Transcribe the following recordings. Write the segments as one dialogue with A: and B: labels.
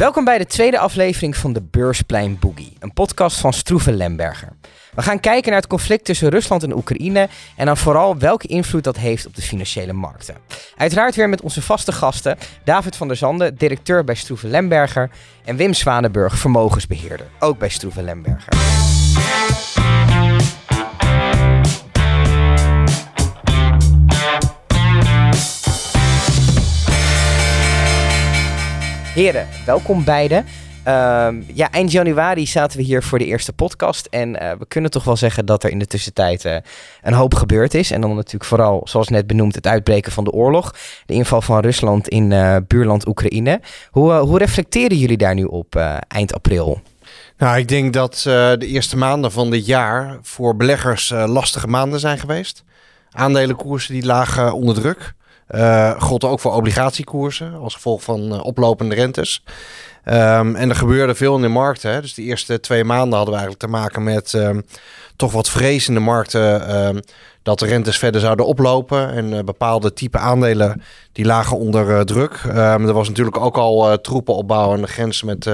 A: Welkom bij de tweede aflevering van de Beursplein Boogie, een podcast van Stroeven Lemberger. We gaan kijken naar het conflict tussen Rusland en Oekraïne en dan vooral welke invloed dat heeft op de financiële markten. Uiteraard weer met onze vaste gasten David van der Zanden, directeur bij Stroeven Lemberger en Wim Zwanenburg, vermogensbeheerder, ook bij Stroeven Lemberger. Heren, welkom beiden. Ehm, ja, eind januari zaten we hier voor de eerste podcast. En eh, we kunnen toch wel zeggen dat er in de tussentijd uh, een hoop gebeurd is. En dan natuurlijk vooral, zoals net benoemd, het uitbreken van de oorlog. De inval van Rusland in uh, buurland Oekraïne. Hoe, hoe reflecteren jullie daar nu op eind april?
B: Nou, ik denk dat de eerste maanden van dit jaar voor beleggers lastige maanden zijn geweest. Aandelenkoersen die lagen onder druk. Uh, God ook voor obligatiekoersen als gevolg van uh, oplopende rentes. Um, en er gebeurde veel in de markten. Hè. Dus de eerste twee maanden hadden we eigenlijk te maken met um, toch wat vrees in de markten. Um, dat de rentes verder zouden oplopen. En uh, bepaalde type aandelen die lagen onder uh, druk. Um, er was natuurlijk ook al uh, troepenopbouw aan de grens met,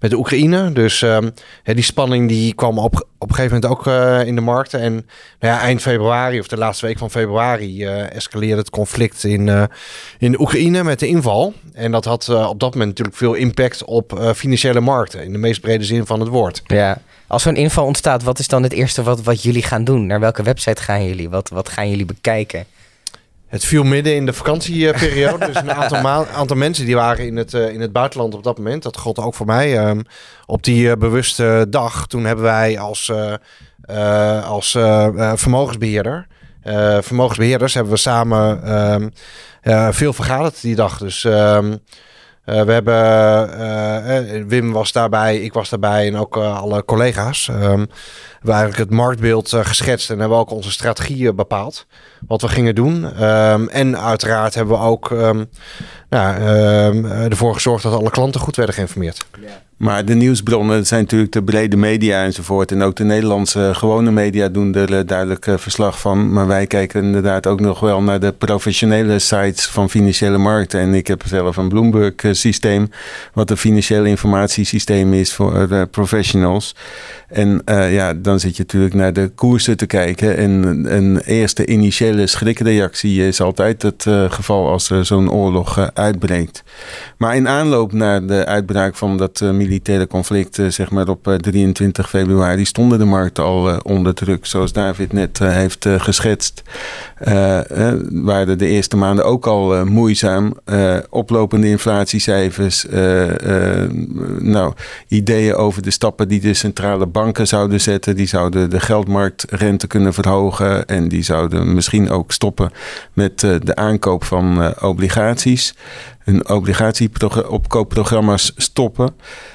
B: met de Oekraïne. Dus um, die spanning die kwam op, op een gegeven moment ook in de markten. En nou ja, eind februari of de laatste week van februari escaleerde het conflict in, in de Oekraïne met de inval. En dat had op dat moment natuurlijk veel impact op financiële markten. In de meest brede zin van het woord.
A: Ja. Als zo'n inval ontstaat, wat is dan het eerste wat, wat jullie gaan doen? Naar welke website gaan jullie? Wat, wat gaan jullie bekijken?
B: Het viel midden in de vakantieperiode. dus een aantal, aantal mensen die waren in het, uh, in het buitenland op dat moment. Dat gold ook voor mij. Um, op die uh, bewuste dag, toen hebben wij als, uh, als vermogensbeheerder... vermogensbeheerders hebben we samen um, veel vergaderd die dag. Dus... Um, uh, we hebben, uh, Wim was daarbij, ik was daarbij en ook alle collega's. Um, we eigenlijk het marktbeeld geschetst en hebben ook onze strategieën bepaald. Wat we gingen doen. Um, en uiteraard hebben we ook um, nou, ervoor gezorgd dat alle klanten goed werden geïnformeerd.
C: Maar de nieuwsbronnen zijn natuurlijk de brede media enzovoort. En ook de Nederlandse gewone media doen er eh, duidelijk eh, verslag van. Maar wij kijken inderdaad ook nog wel naar de professionele sites van financiële markten. En ik heb zelf een Bloomberg-systeem, wat een financieel informatiesysteem is voor professionals. En ja, dan zit je natuurlijk naar de koersen te kijken. En een eerste initiële schrikreactie is altijd het geval als er zo'n oorlog uh, uitbreekt. Maar in aanloop naar de uitbraak van dat militaire conflict, zeg maar op 23 februari, stonden de markten al onder druk. Zoals David net heeft geschetst, waren de eerste maanden ook al moeizaam. oplopende inflatiecijfers, nou, ideeën over de stappen die de centrale banken zouden zetten. Die zouden de geldmarktrente kunnen verhogen. En die zouden misschien ook stoppen met de aankoop van obligaties. Hun obligatieopkoopprogramma's stoppen.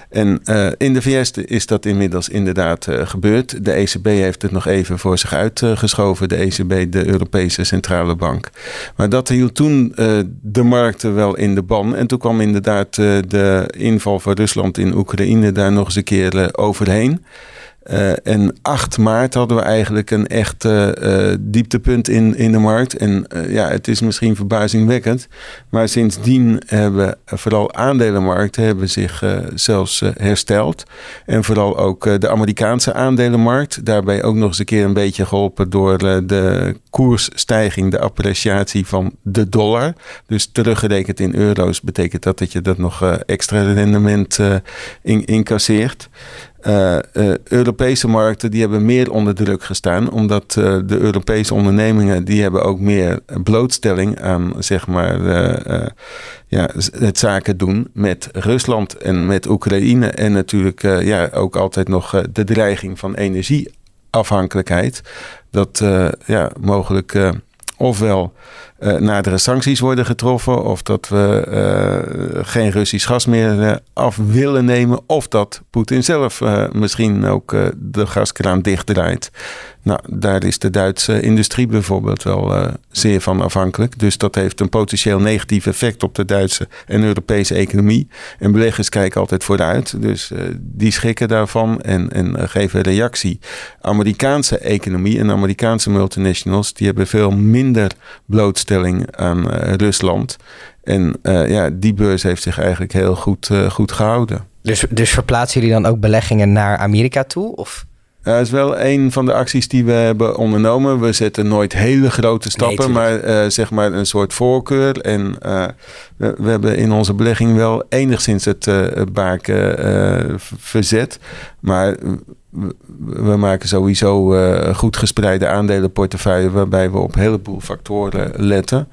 C: En uh, in de VS is dat inmiddels inderdaad gebeurd. De ECB heeft het nog even voor zich uitgeschoven. De ECB, de Europese Centrale Bank. Maar dat hield toen de markten wel in de ban. En toen kwam inderdaad de inval van Rusland in Oekraïne daar nog eens een keer overheen. Uh, en 8 maart hadden we eigenlijk een echt uh, dieptepunt in, in de markt. En ja, het is misschien verbazingwekkend. Maar sindsdien hebben vooral aandelenmarkten hebben zich zelfs hersteld. En vooral ook de Amerikaanse aandelenmarkt. Daarbij ook nog eens een keer een beetje geholpen door de koersstijging, de appreciatie van de dollar. Dus teruggerekend in euro's betekent dat dat je dat nog extra rendement in, incasseert. Uh, uh, Europese markten die hebben meer onder druk gestaan, omdat uh, de Europese ondernemingen die hebben ook meer blootstelling aan zeg maar ja, het zaken doen met Rusland en met Oekraïne en natuurlijk ja, ook altijd nog de dreiging van energieafhankelijkheid. Dat ja, mogelijk ofwel uh, nadere sancties worden getroffen, of dat we uh, geen Russisch gas meer uh, af willen nemen, of dat Poetin zelf misschien ook de gaskraan dichtdraait. Nou, daar is de Duitse industrie bijvoorbeeld wel zeer van afhankelijk. Dus dat heeft een potentieel negatief effect op de Duitse en Europese economie. En beleggers kijken altijd vooruit. Dus die schrikken daarvan en, en geven reactie. Amerikaanse economie en Amerikaanse multinationals... die hebben veel minder blootstelling tegenstelling aan Rusland. En ja, die beurs heeft zich eigenlijk heel goed, goed gehouden.
A: Dus, dus verplaatsen jullie dan ook beleggingen naar Amerika toe? Of?
C: Dat is wel een van de acties die we hebben ondernomen. We zetten nooit hele grote stappen, maar uh, zeg maar een soort voorkeur. En uh, we, we, hebben in onze belegging wel enigszins het uh, baken verzet. Maar we, maken sowieso goed gespreide aandelenportefeuille... waarbij we op een heleboel factoren letten.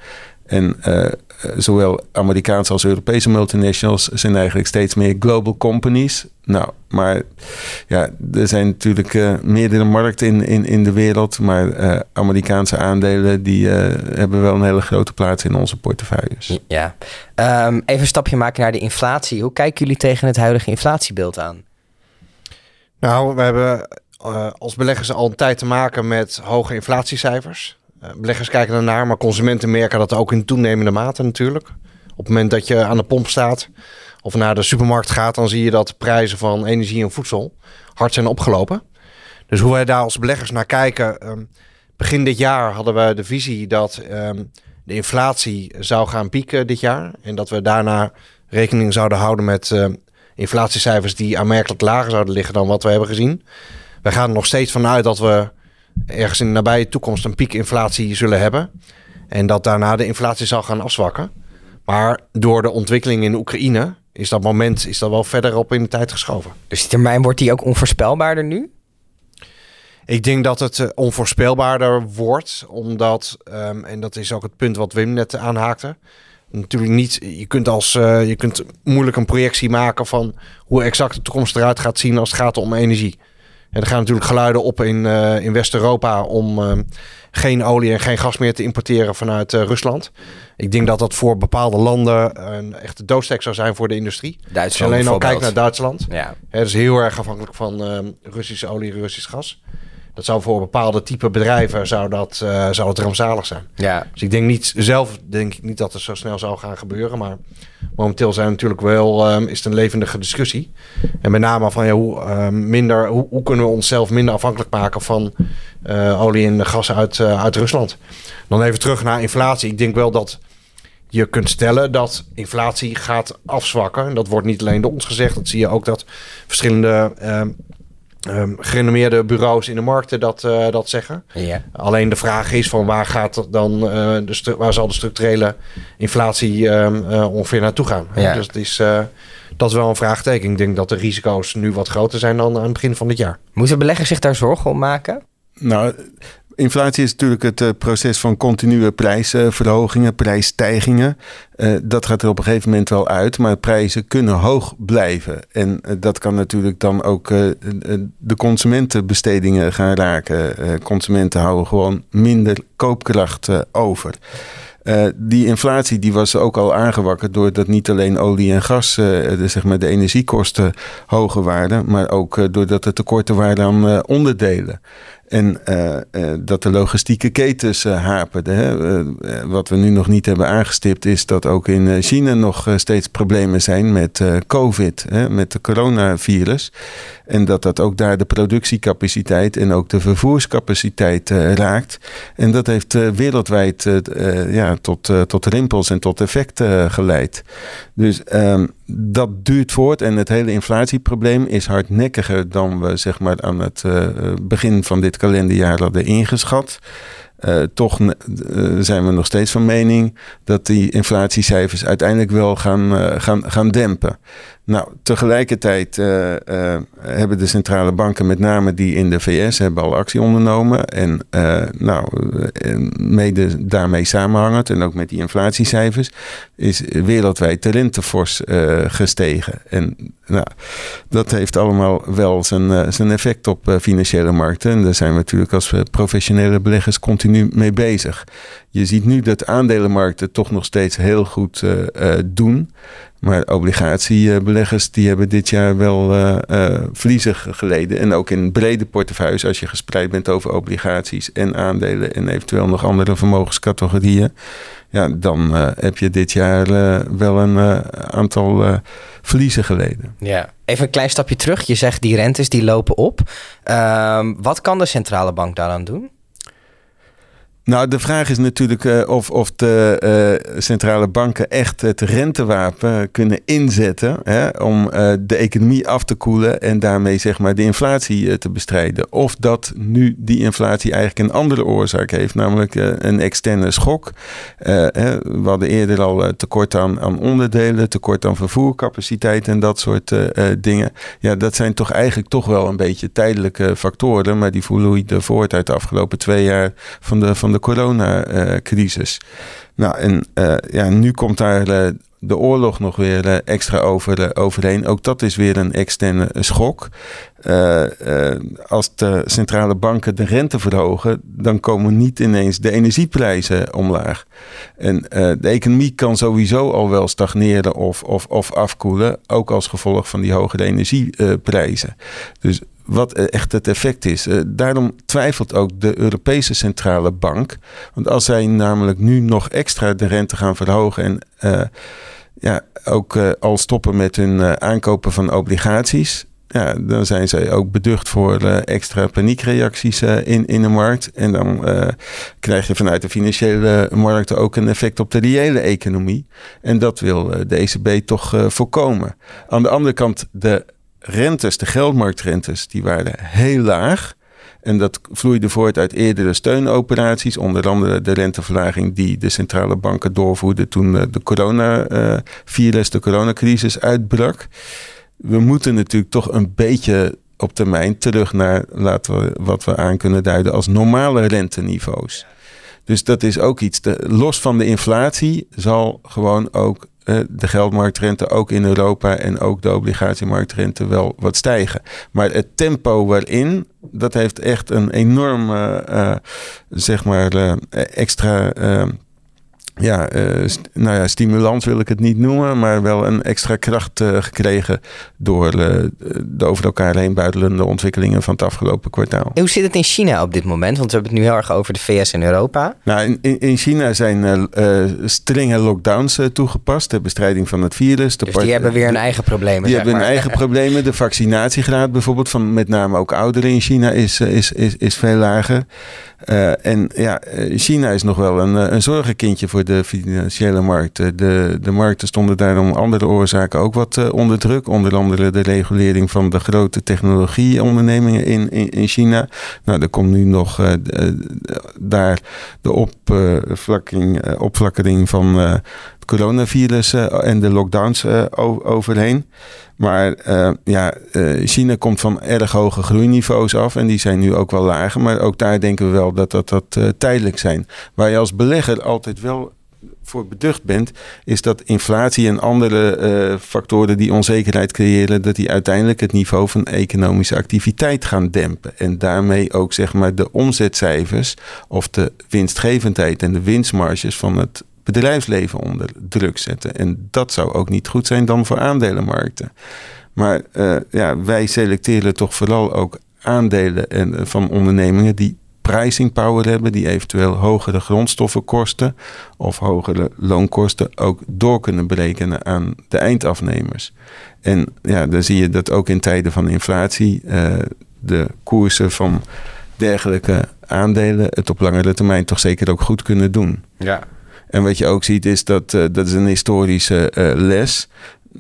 C: En eh, zowel Amerikaanse als Europese multinationals zijn eigenlijk steeds meer global companies. Nou, maar ja, er zijn natuurlijk uh, meerdere markten in, in, in de wereld. Maar Amerikaanse aandelen die hebben wel een hele grote plaats in onze portefeuilles.
A: Ja, um, even een stapje maken naar de inflatie. Hoe kijken jullie tegen het huidige inflatiebeeld aan?
B: Nou, we hebben als beleggers al een tijd te maken met hoge inflatiecijfers. Uh, beleggers kijken ernaar, maar consumenten merken dat ook in toenemende mate natuurlijk. Op het moment dat je aan de pomp staat of naar de supermarkt gaat, dan zie je dat de prijzen van energie en voedsel hard zijn opgelopen. Dus hoe wij daar als beleggers naar kijken. Ehm, begin dit jaar hadden we de visie dat ehm, de inflatie zou gaan pieken dit jaar. En dat we daarna rekening zouden houden met uh, inflatiecijfers die aanmerkelijk lager zouden liggen dan wat we hebben gezien. Wij gaan er nog steeds vanuit dat we ergens in de nabije toekomst een piekinflatie zullen hebben. En dat daarna de inflatie zal gaan afzwakken. Maar door de ontwikkeling in Oekraïne is dat moment is dat wel verder op in de tijd geschoven.
A: Dus die termijn wordt die ook onvoorspelbaarder nu?
B: Ik denk dat het uh, onvoorspelbaarder wordt, omdat, um, en dat is ook het punt wat Wim net aanhaakte. Natuurlijk niet, je kunt, als, uh, je kunt moeilijk een projectie maken van hoe exact de toekomst eruit gaat zien als het gaat om energie. En er gaan natuurlijk geluiden op in, uh, in West-Europa om uh, geen olie en geen gas meer te importeren vanuit Rusland. Ik denk dat dat voor bepaalde landen een echte doodstek zou zijn voor de industrie.
A: Duitsland
B: alleen al kijkt naar Duitsland.
A: Ja.
B: Dat is heel erg afhankelijk van Russische olie en Russisch gas. Dat zou voor bepaalde type bedrijven zou dat, uh, zou het rampzalig zijn.
A: Ja.
B: Dus ik denk niet zelf denk ik niet dat het zo snel zou gaan gebeuren. Maar momenteel zijn natuurlijk wel um, is het een levendige discussie. En met name van ja, hoe, uh, minder, hoe, hoe, kunnen we onszelf minder afhankelijk maken van uh, olie en gas uit, uit Rusland. Dan even terug naar inflatie. Ik denk wel dat je kunt stellen dat inflatie gaat afzwakken. En dat wordt niet alleen door ons gezegd. Dat zie je ook dat verschillende ehm, um, gerenommeerde bureaus in de markten dat, uh, dat zeggen.
A: Ja.
B: Alleen de vraag is van waar, gaat dan, uh, de waar zal de structurele inflatie um, uh, ongeveer naartoe gaan.
A: Ja.
B: Dus het is, dat is wel een vraagteken. Ik denk dat de risico's nu wat groter zijn dan aan het begin van dit jaar.
A: Moeten beleggers zich daar zorgen om maken?
C: Nou, inflatie is natuurlijk het uh, proces van continue prijsverhogingen, prijsstijgingen. Uh, dat gaat er op een gegeven moment wel uit, maar prijzen kunnen hoog blijven. En uh, dat kan natuurlijk dan ook de consumentenbestedingen gaan raken. consumenten houden gewoon minder koopkracht over. Die inflatie die was ook al aangewakkerd doordat niet alleen olie en gas, de, zeg maar de energiekosten hoger waren, maar ook doordat er tekorten waren aan onderdelen. En uh, uh, dat de logistieke ketens uh, haperden. Hè. wat we nu nog niet hebben aangestipt is dat ook in China nog steeds problemen zijn met COVID, hè, met de coronavirus. En dat dat ook daar de productiecapaciteit en ook de vervoerscapaciteit raakt. En dat heeft wereldwijd ja, tot, tot rimpels en tot effecten geleid. Dus um, dat duurt voort en het hele inflatieprobleem is hardnekkiger dan we zeg maar aan het uh, begin van dit kalenderjaar hadden ingeschat. Uh, toch uh, zijn we nog steeds van mening dat die inflatiecijfers uiteindelijk wel gaan, gaan, gaan dempen. Nou, tegelijkertijd hebben de centrale banken, met name die in de VS, hebben al actie ondernomen. En nou, mede daarmee samenhangend en ook met die inflatiecijfers, is wereldwijd de rente fors gestegen. En nou, dat heeft allemaal wel zijn, zijn effect op financiële markten. En daar zijn we natuurlijk als professionele beleggers continu mee bezig. Je ziet nu dat aandelenmarkten toch nog steeds heel goed doen. Maar obligatiebeleggers die hebben dit jaar wel uh, verliezen geleden. En ook in brede portefeuilles, als je gespreid bent over obligaties en aandelen en eventueel nog andere vermogenscategorieën. Ja, dan heb je dit jaar wel een aantal verliezen geleden.
A: Ja, even een klein stapje terug. Je zegt die rentes die lopen op. Ehm, wat kan de centrale bank daaraan doen?
C: Nou, de vraag is natuurlijk uh, of, of de uh, centrale banken echt het rentewapen kunnen inzetten hè, om uh, de economie af te koelen en daarmee zeg maar de inflatie te bestrijden. Of dat nu die inflatie eigenlijk een andere oorzaak heeft, namelijk een externe schok. Hè, we hadden eerder al tekort aan, aan onderdelen, tekort aan vervoercapaciteit en dat soort dingen. Ja, dat zijn toch eigenlijk toch wel een beetje tijdelijke factoren, maar die vloeiden voort uit de afgelopen twee jaar van de, van de coronacrisis. Nou, en uh, ja, nu komt daar uh, de oorlog nog weer uh, extra over, overheen. Ook dat is weer een externe schok. als de centrale banken de rente verhogen, dan komen niet ineens de energieprijzen omlaag. En de economie kan sowieso al wel stagneren of, of, of afkoelen, ook als gevolg van die hogere energieprijzen. Dus wat echt het effect is. Eh, daarom twijfelt ook de Europese Centrale Bank. Want als zij namelijk nu nog extra de rente gaan verhogen en uh, ja, ook al stoppen met hun aankopen van obligaties. Ja, dan zijn zij ook beducht voor extra paniekreacties in, in de markt. En dan krijg je vanuit de financiële markten ook een effect op de reële economie. En dat wil de ECB toch voorkomen. Aan de andere kant, de rentes, de geldmarktrentes, die waren heel laag. En dat vloeide voort uit eerdere steunoperaties, onder andere de renteverlaging die de centrale banken doorvoerden toen eh, de coronavirus, uh, de coronacrisis uitbrak. We moeten natuurlijk toch een beetje op termijn terug naar laten we, wat we aan kunnen duiden als normale renteniveaus. Dus dat is ook iets. los van de inflatie zal gewoon ook de geldmarktrente ook in Europa en ook de obligatiemarktrente wel wat stijgen. Maar het tempo waarin, dat heeft echt een enorme, uh, zeg maar, uh, extra ja, uh, nou ja, stimulans wil ik het niet noemen, maar wel een extra kracht uh, gekregen door uh, de over elkaar heen buitelende ontwikkelingen van het afgelopen kwartaal.
A: hoe zit het in China op dit moment? Want we hebben het nu heel erg over de VS en Europa.
C: Nou, in, in China zijn strenge lockdowns toegepast ter bestrijding van het virus.
A: De dus die hebben weer hun eigen problemen.
C: Die hebben
A: hun
C: eigen problemen. De vaccinatiegraad bijvoorbeeld van met name ook ouderen in China is, is, is, is veel lager. en ja, China is nog wel een, een zorgenkindje voor de financiële markten. De, de markten stonden daar om andere oorzaken ook wat uh, onder druk. Onder andere de regulering van de grote technologieondernemingen in, in, in China. Nou, er komt nu nog uh, daar de opvlakking, opflakkering van het coronavirus en de lockdowns overheen. Maar uh, ja, uh, China komt van erg hoge groeiniveaus af en die zijn nu ook wel lager. Maar ook daar denken we wel dat dat, dat uh, tijdelijk zijn. Waar je als belegger altijd wel voor beducht bent, is dat inflatie en andere uh, factoren die onzekerheid creëren, dat die uiteindelijk het niveau van economische activiteit gaan dempen. En daarmee ook zeg maar de omzetcijfers of de winstgevendheid en de winstmarges van het bedrijfsleven onder druk zetten. En dat zou ook niet goed zijn dan voor aandelenmarkten. Maar uh, ja, wij selecteren toch vooral ook aandelen en, van ondernemingen die pricing power hebben, die eventueel hogere grondstoffenkosten of hogere loonkosten ook door kunnen berekenen aan de eindafnemers. En ja, dan zie je dat ook in tijden van inflatie uh, de koersen van dergelijke aandelen het op langere termijn toch zeker ook goed kunnen doen.
A: Ja.
C: En wat je ook ziet is dat, uh, dat is een historische uh, les.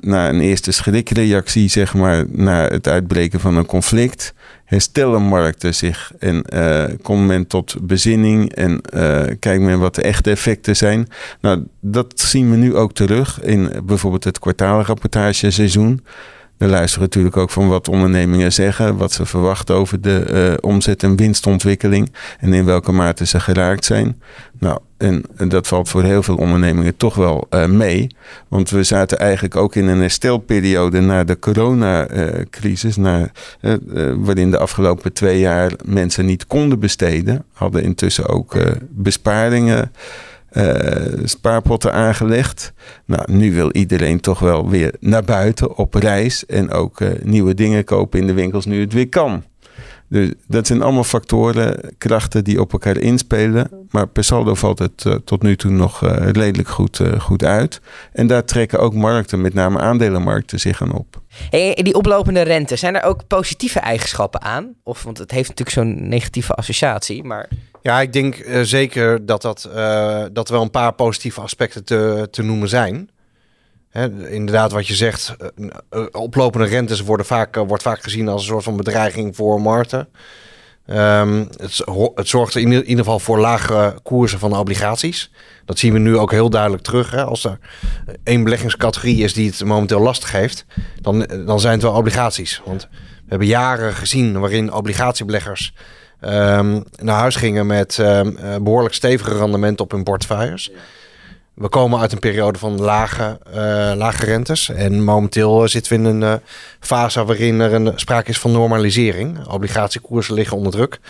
C: Na een eerste schrikreactie, zeg maar, na het uitbreken van een conflict, herstellen markten zich en uh, komt men tot bezinning en uh, kijkt men wat de echte effecten zijn. Nou, dat zien we nu ook terug in bijvoorbeeld het kwartaalrapportageseizoen. We luisteren natuurlijk ook van wat ondernemingen zeggen, wat ze verwachten over de uh, omzet- en winstontwikkeling en in welke mate ze geraakt zijn. Nou, en, dat valt voor heel veel ondernemingen toch wel uh, mee. Want we zaten eigenlijk ook in een herstelperiode na de coronacrisis, uh, waarin de afgelopen twee jaar mensen niet konden besteden, hadden intussen ook besparingen uh, spaarpotten aangelegd. Nou, nu wil iedereen toch wel weer naar buiten op reis en ook uh, nieuwe dingen kopen in de winkels nu het weer kan. Dus dat zijn allemaal factoren, krachten die op elkaar inspelen. Maar per saldo valt het uh, tot nu toe nog redelijk goed, goed uit. En daar trekken ook markten, met name aandelenmarkten, zich aan op.
A: Hey, die oplopende rente, zijn er ook positieve eigenschappen aan? Of, want het heeft natuurlijk zo'n negatieve associatie, maar...
B: Ja, ik denk zeker dat, dat, dat er wel een paar positieve aspecten te, te noemen zijn. Hè, inderdaad, wat je zegt, uh, oplopende rentes worden vaak, wordt vaak gezien als een soort van bedreiging voor markten. Um, het, het, zorgt in ieder geval voor lage koersen van obligaties. Dat zien we nu ook heel duidelijk terug. Hè. Als er één beleggingscategorie is die het momenteel lastig heeft, dan, dan zijn het wel obligaties. Want we hebben jaren gezien waarin obligatiebeleggers um, naar huis gingen met um, behoorlijk stevige rendementen op hun portefeuilles. We komen uit een periode van lage, uh, lage rentes. En momenteel zitten we in een uh, fase waarin er een sprake is van normalisering. Obligatiekoersen liggen onder druk.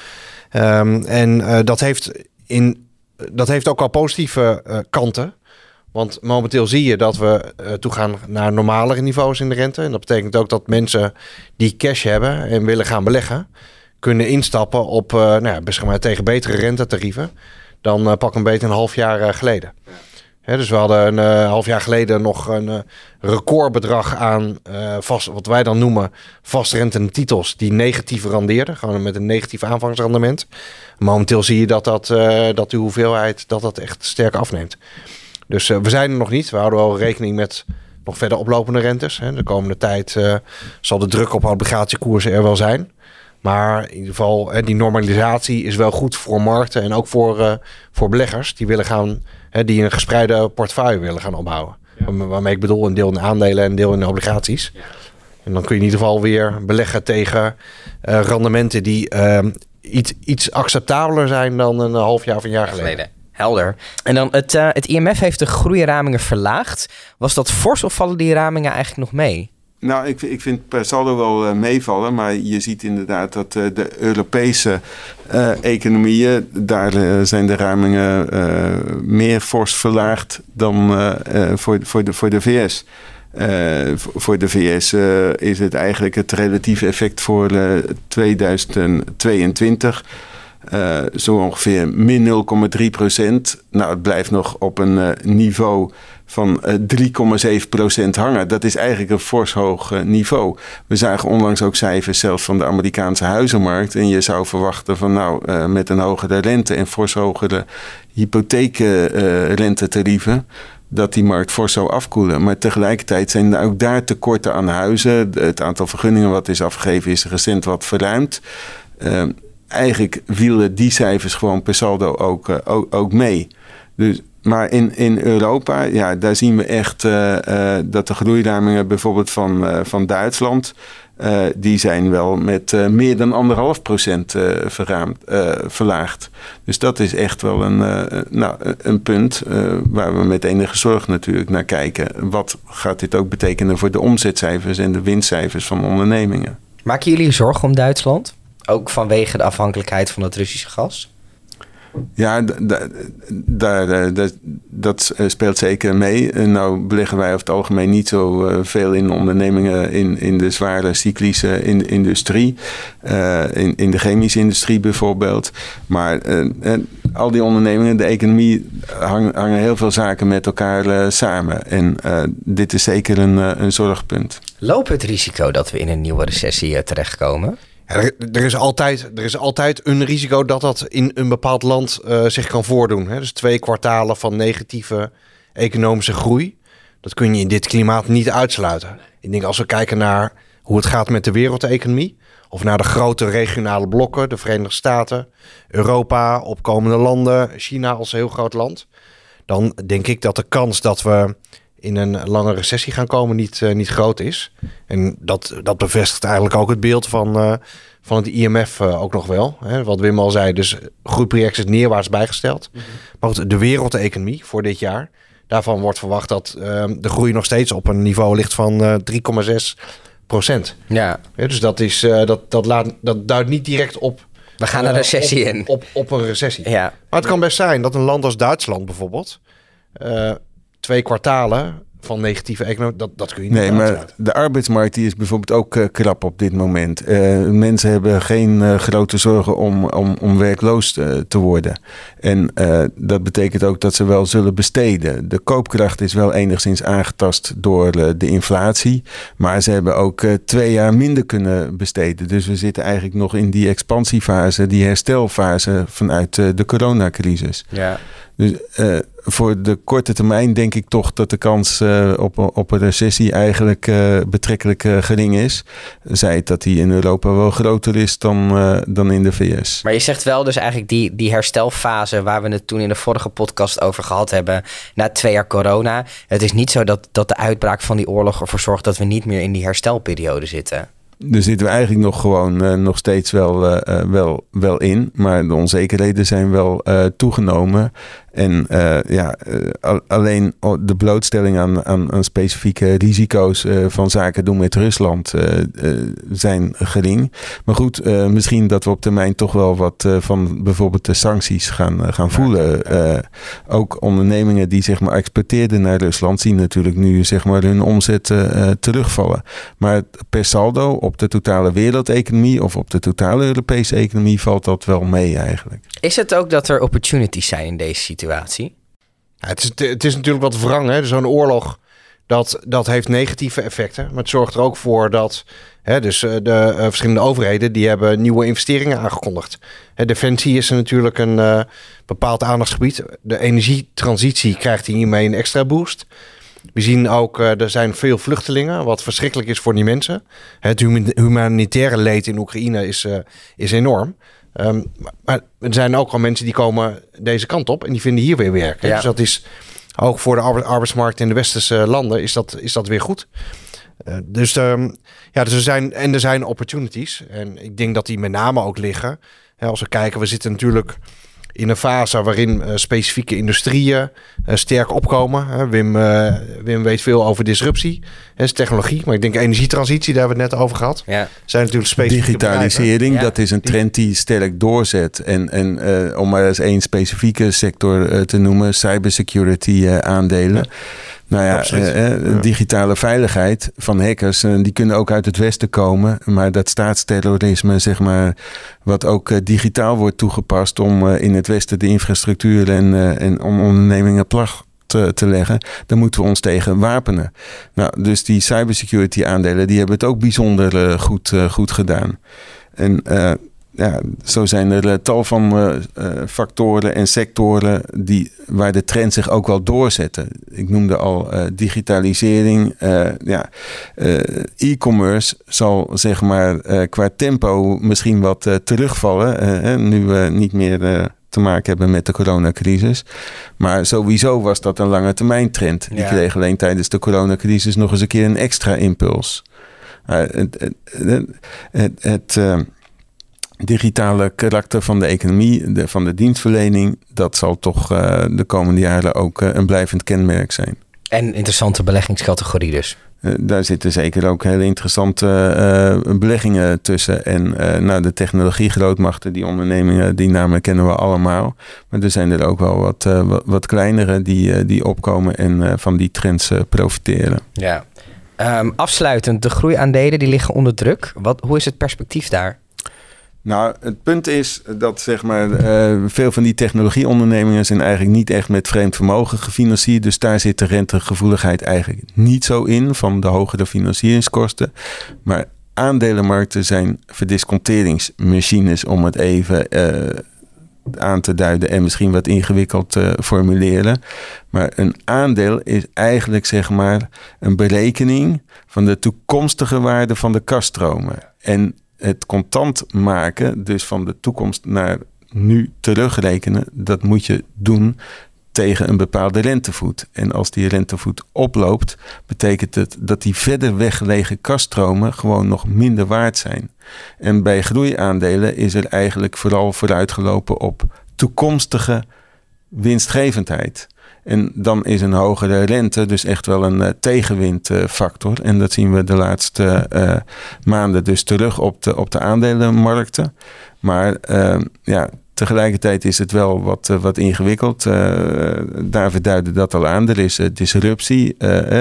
B: Um, en uh, dat, heeft in, dat heeft ook al positieve kanten. Want momenteel zie je dat we toegaan naar normalere niveaus in de rente. En dat betekent ook dat mensen die cash hebben en willen gaan beleggen, kunnen instappen op nou ja, maar tegen betere rentetarieven dan pak een beetje een half jaar geleden dus we hadden een half jaar geleden nog een recordbedrag aan vast, wat wij dan noemen vastrentende titels die negatief rendeerden. Gewoon met een negatief aanvangsrendement. Momenteel zie je dat, dat, dat de hoeveelheid dat dat echt sterk afneemt. Dus we zijn er nog niet. We houden wel rekening met nog verder oplopende rentes. Hè. De komende tijd zal de druk op obligatiekoersen er wel zijn. Maar in ieder geval, die normalisatie is wel goed voor markten en ook voor, voor beleggers die willen gaan hè, die een gespreide portefeuille willen gaan opbouwen. Waarmee ik bedoel een deel in aandelen en een deel in obligaties. Ja. En dan kun je in ieder geval weer beleggen tegen uh, rendementen die uh, iets, iets acceptabeler zijn dan een half jaar of een jaar geleden. geleden.
A: Helder. En dan het, uh, het IMF heeft de groeiramingen verlaagd. Was dat fors of vallen die ramingen eigenlijk nog mee?
C: Nou, ik, ik vind per saldo wel uh, meevallen. Maar je ziet inderdaad dat uh, de Europese economieën... daar zijn de ramingen meer fors verlaagd dan voor, voor, de, voor de VS. voor de VS is het eigenlijk het relatieve effect voor 2022... zo ongeveer min 0,3 procent. Nou, het blijft nog op een niveau van 3,7% eh, hangen. Dat is eigenlijk een fors hoog eh, niveau. We zagen onlangs ook cijfers zelfs van de Amerikaanse huizenmarkt. En je zou verwachten van nou, uh, met een hogere rente en fors hogere hypotheekrentetarieven. dat die markt fors zou afkoelen. Maar tegelijkertijd zijn er ook daar tekorten aan huizen. Het aantal vergunningen wat is afgegeven is recent wat verruimd. eigenlijk wielen die cijfers gewoon per saldo ook, ook mee. Dus maar in, in Europa, ja, daar zien we echt uh, uh, dat de groeiramingen bijvoorbeeld van, uh, van Duitsland, die zijn wel met meer dan anderhalf procent verlaagd. Dus dat is echt wel een, nou, een punt waar we met enige zorg natuurlijk naar kijken. Wat gaat dit ook betekenen voor de omzetcijfers en de winstcijfers van ondernemingen?
A: Maken jullie zorgen om Duitsland? Ook vanwege de afhankelijkheid van het Russische gas?
C: Ja, daar, dat eh, speelt zeker mee. Nou beleggen wij over het algemeen niet zo eh, veel in ondernemingen in, in de zware cyclische industrie. Uh, in, in de chemische industrie bijvoorbeeld. Maar al die ondernemingen, de economie, hangen, hangen heel veel zaken met elkaar samen. En dit is zeker een, een zorgpunt.
A: Loopt het risico dat we in een nieuwe recessie terechtkomen?
B: Er, is altijd, er is altijd een risico dat dat in een bepaald land uh, zich kan voordoen. Hè? Dus twee kwartalen van negatieve economische groei. Dat kun je in dit klimaat niet uitsluiten. Ik denk als we kijken naar hoe het gaat met de wereldeconomie. Of naar de grote regionale blokken, de Verenigde Staten, Europa, opkomende landen, China als heel groot land. Dan denk ik dat de kans dat we in een lange recessie gaan komen niet, uh, niet groot is. En dat, dat bevestigt eigenlijk ook het beeld van, uh, van het IMF uh, eh, ook nog wel. Hè? Wat Wim al zei, dus groeiproject is neerwaarts bijgesteld. Mm -hmm. Maar goed, de wereldeconomie voor dit jaar. Daarvan wordt verwacht dat ehm, de groei nog steeds op een niveau ligt van 3,6 procent.
A: Ja.
B: ja. Dus dat, is, dat, dat, laat, dat duidt niet direct op
A: we gaan een recessie
B: op,
A: in.
B: Op, op, een recessie.
A: Ja.
B: Maar het kan best zijn dat een land als Duitsland bijvoorbeeld twee kwartalen van negatieve economie, dat, dat kun je
C: niet
B: Nee,
C: maar de arbeidsmarkt die is bijvoorbeeld ook uh, krap op dit moment. Uh, mensen hebben geen uh, grote zorgen om, om, om werkloos te worden. En dat betekent ook dat ze wel zullen besteden. De koopkracht is wel enigszins aangetast door de inflatie. Maar ze hebben ook twee jaar minder kunnen besteden. Dus we zitten eigenlijk nog in die expansiefase, die herstelfase vanuit de coronacrisis.
A: Ja.
C: Dus uh, voor de korte termijn denk ik toch dat de kans uh, op, op een recessie eigenlijk uh, betrekkelijk gering is. Zij het dat die in Europa wel groter is dan, dan in de VS.
A: Maar je zegt wel dus eigenlijk die, die herstelfase waar we het toen in de vorige podcast over gehad hebben, na twee jaar corona. Het is niet zo dat, dat de uitbraak van die oorlog ervoor zorgt dat we niet meer in die herstelperiode zitten.
C: Daar zitten we eigenlijk nog gewoon uh, nog steeds wel, uh, wel, wel in. Maar de onzekerheden zijn wel uh, toegenomen. En uh, ja, uh, alleen de blootstelling aan, aan, aan specifieke risico's uh, van zaken doen met Rusland zijn gering. Maar goed, misschien dat we op termijn toch wel wat van bijvoorbeeld de sancties gaan, gaan voelen. ook ondernemingen die zeg maar exporteerden naar Rusland zien natuurlijk nu zeg maar hun omzet terugvallen. Maar per saldo op de totale wereldeconomie of op de totale Europese economie valt dat wel mee eigenlijk.
A: Is het ook dat er opportunities zijn in deze situatie?
B: Het, is, het is natuurlijk wat wrang. Zo'n oorlog, dat, dat heeft negatieve effecten. Maar het zorgt er ook voor dat... Hè, dus eh, de uh, verschillende overheden die hebben nieuwe investeringen aangekondigd. Hè, Defensie is natuurlijk een uh, bepaald aandachtsgebied. De energietransitie krijgt hiermee een extra boost. We zien ook, er zijn veel vluchtelingen, wat verschrikkelijk is voor die mensen. Het humanitaire leed in Oekraïne is, is enorm. Um, maar er zijn ook al mensen die komen deze kant op en die vinden hier weer werk. Ja. Dus dat is ook voor de arbeidsmarkt in de westerse landen is dat, is dat weer goed. Uh, dus, um, ja, dus er zijn, en er zijn opportunities. En ik denk dat die met name ook liggen. Hè, als we kijken, we zitten natuurlijk in een fase waarin uh, specifieke industrieën uh, sterk opkomen. Wim, uh, Wim weet veel over disruptie en technologie. Maar ik denk energietransitie, daar hebben we het net over gehad.
A: Ja.
B: Zijn natuurlijk specifieke
C: Digitalisering, ja. dat is een trend die sterk doorzet. En, en om maar eens één specifieke sector te noemen, cybersecurity aandelen. Ja. Nou ja, eh, digitale veiligheid van hackers, eh, die kunnen ook uit het Westen komen. Maar dat staatsterrorisme, zeg maar, wat ook eh, digitaal wordt toegepast om in het Westen de infrastructuur en, en om ondernemingen plag te, te, leggen, dan moeten we ons tegen wapenen. Nou, dus die cybersecurity aandelen, die hebben het ook bijzonder goed, goed gedaan. En ja, zo zijn er uh, tal van uh, uh, factoren en sectoren die, waar de trend zich ook wel doorzetten. Ik noemde al digitalisering. ja, e-commerce zal zeg maar qua tempo misschien wat terugvallen. nu we niet meer te maken hebben met de coronacrisis. Maar sowieso was dat een lange termijn trend. Die ja. kreeg alleen tijdens de coronacrisis nog eens een keer een extra impuls. het, het, het, het digitale karakter van de economie, de, van de dienstverlening, dat zal toch uh, de komende jaren ook uh, een blijvend kenmerk zijn.
A: En interessante beleggingscategorie dus.
C: Uh, daar zitten zeker ook hele interessante beleggingen tussen. En nou, de technologiegrootmachten, die ondernemingen, die namen kennen we allemaal. Maar er zijn er ook wel wat, wat, wat, kleinere die, die opkomen en van die trends profiteren.
A: Ja. Um, afsluitend, de groeiaandelen die liggen onder druk. Wat, hoe is het perspectief daar?
C: Nou, het punt is dat zeg maar, uh, veel van die technologieondernemingen zijn eigenlijk niet echt met vreemd vermogen gefinancierd. Dus daar zit de rentegevoeligheid eigenlijk niet zo in van de hogere financieringskosten. Maar aandelenmarkten zijn verdisconteringsmachines om het even uh, aan te duiden en misschien wat ingewikkeld te formuleren. Maar een aandeel is eigenlijk zeg maar een berekening van de toekomstige waarde van de kaststromen. En het contant maken, dus van de toekomst naar nu terugrekenen, dat moet je doen tegen een bepaalde rentevoet. En als die rentevoet oploopt, betekent het dat die verder weggelegen kaststromen gewoon nog minder waard zijn. En bij groeiaandelen is er eigenlijk vooral vooruitgelopen op toekomstige winstgevendheid. En dan is een hogere rente dus echt wel een uh, tegenwindfactor. en dat zien we de laatste uh, maanden dus terug op de, op de aandelenmarkten. Maar ja, tegelijkertijd is het wel wat, wat ingewikkeld. daar verduidde dat al aan. Er is disruptie.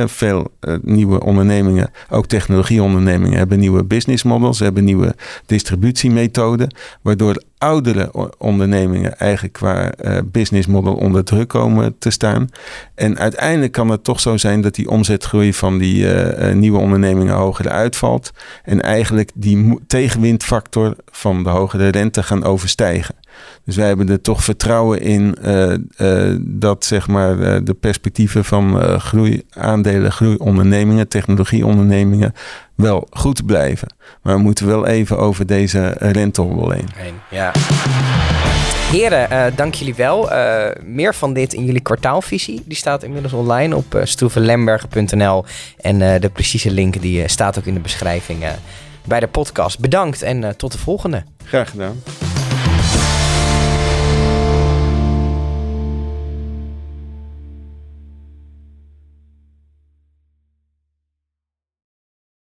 C: veel nieuwe ondernemingen, ook technologieondernemingen, hebben nieuwe business models, hebben nieuwe distributiemethoden, waardoor oudere ondernemingen eigenlijk qua uh, business model onder druk komen te staan. En uiteindelijk kan het toch zo zijn dat die omzetgroei van die nieuwe ondernemingen hoger uitvalt. En eigenlijk die tegenwindfactor van de hogere rente gaan overstijgen. Dus wij hebben er toch vertrouwen in uh, dat zeg maar, de perspectieven van groei, aandelen, groeiondernemingen, technologieondernemingen wel goed blijven. Maar we moeten wel even over deze rentehobbel heen.
A: Ja. Heren, uh, dank jullie wel. Uh, meer van dit in jullie kwartaalvisie. Die staat inmiddels online op uh, stroevenlembergen.nl. En de precieze link die staat ook in de beschrijving bij de podcast. Bedankt en tot de volgende.
C: Graag gedaan.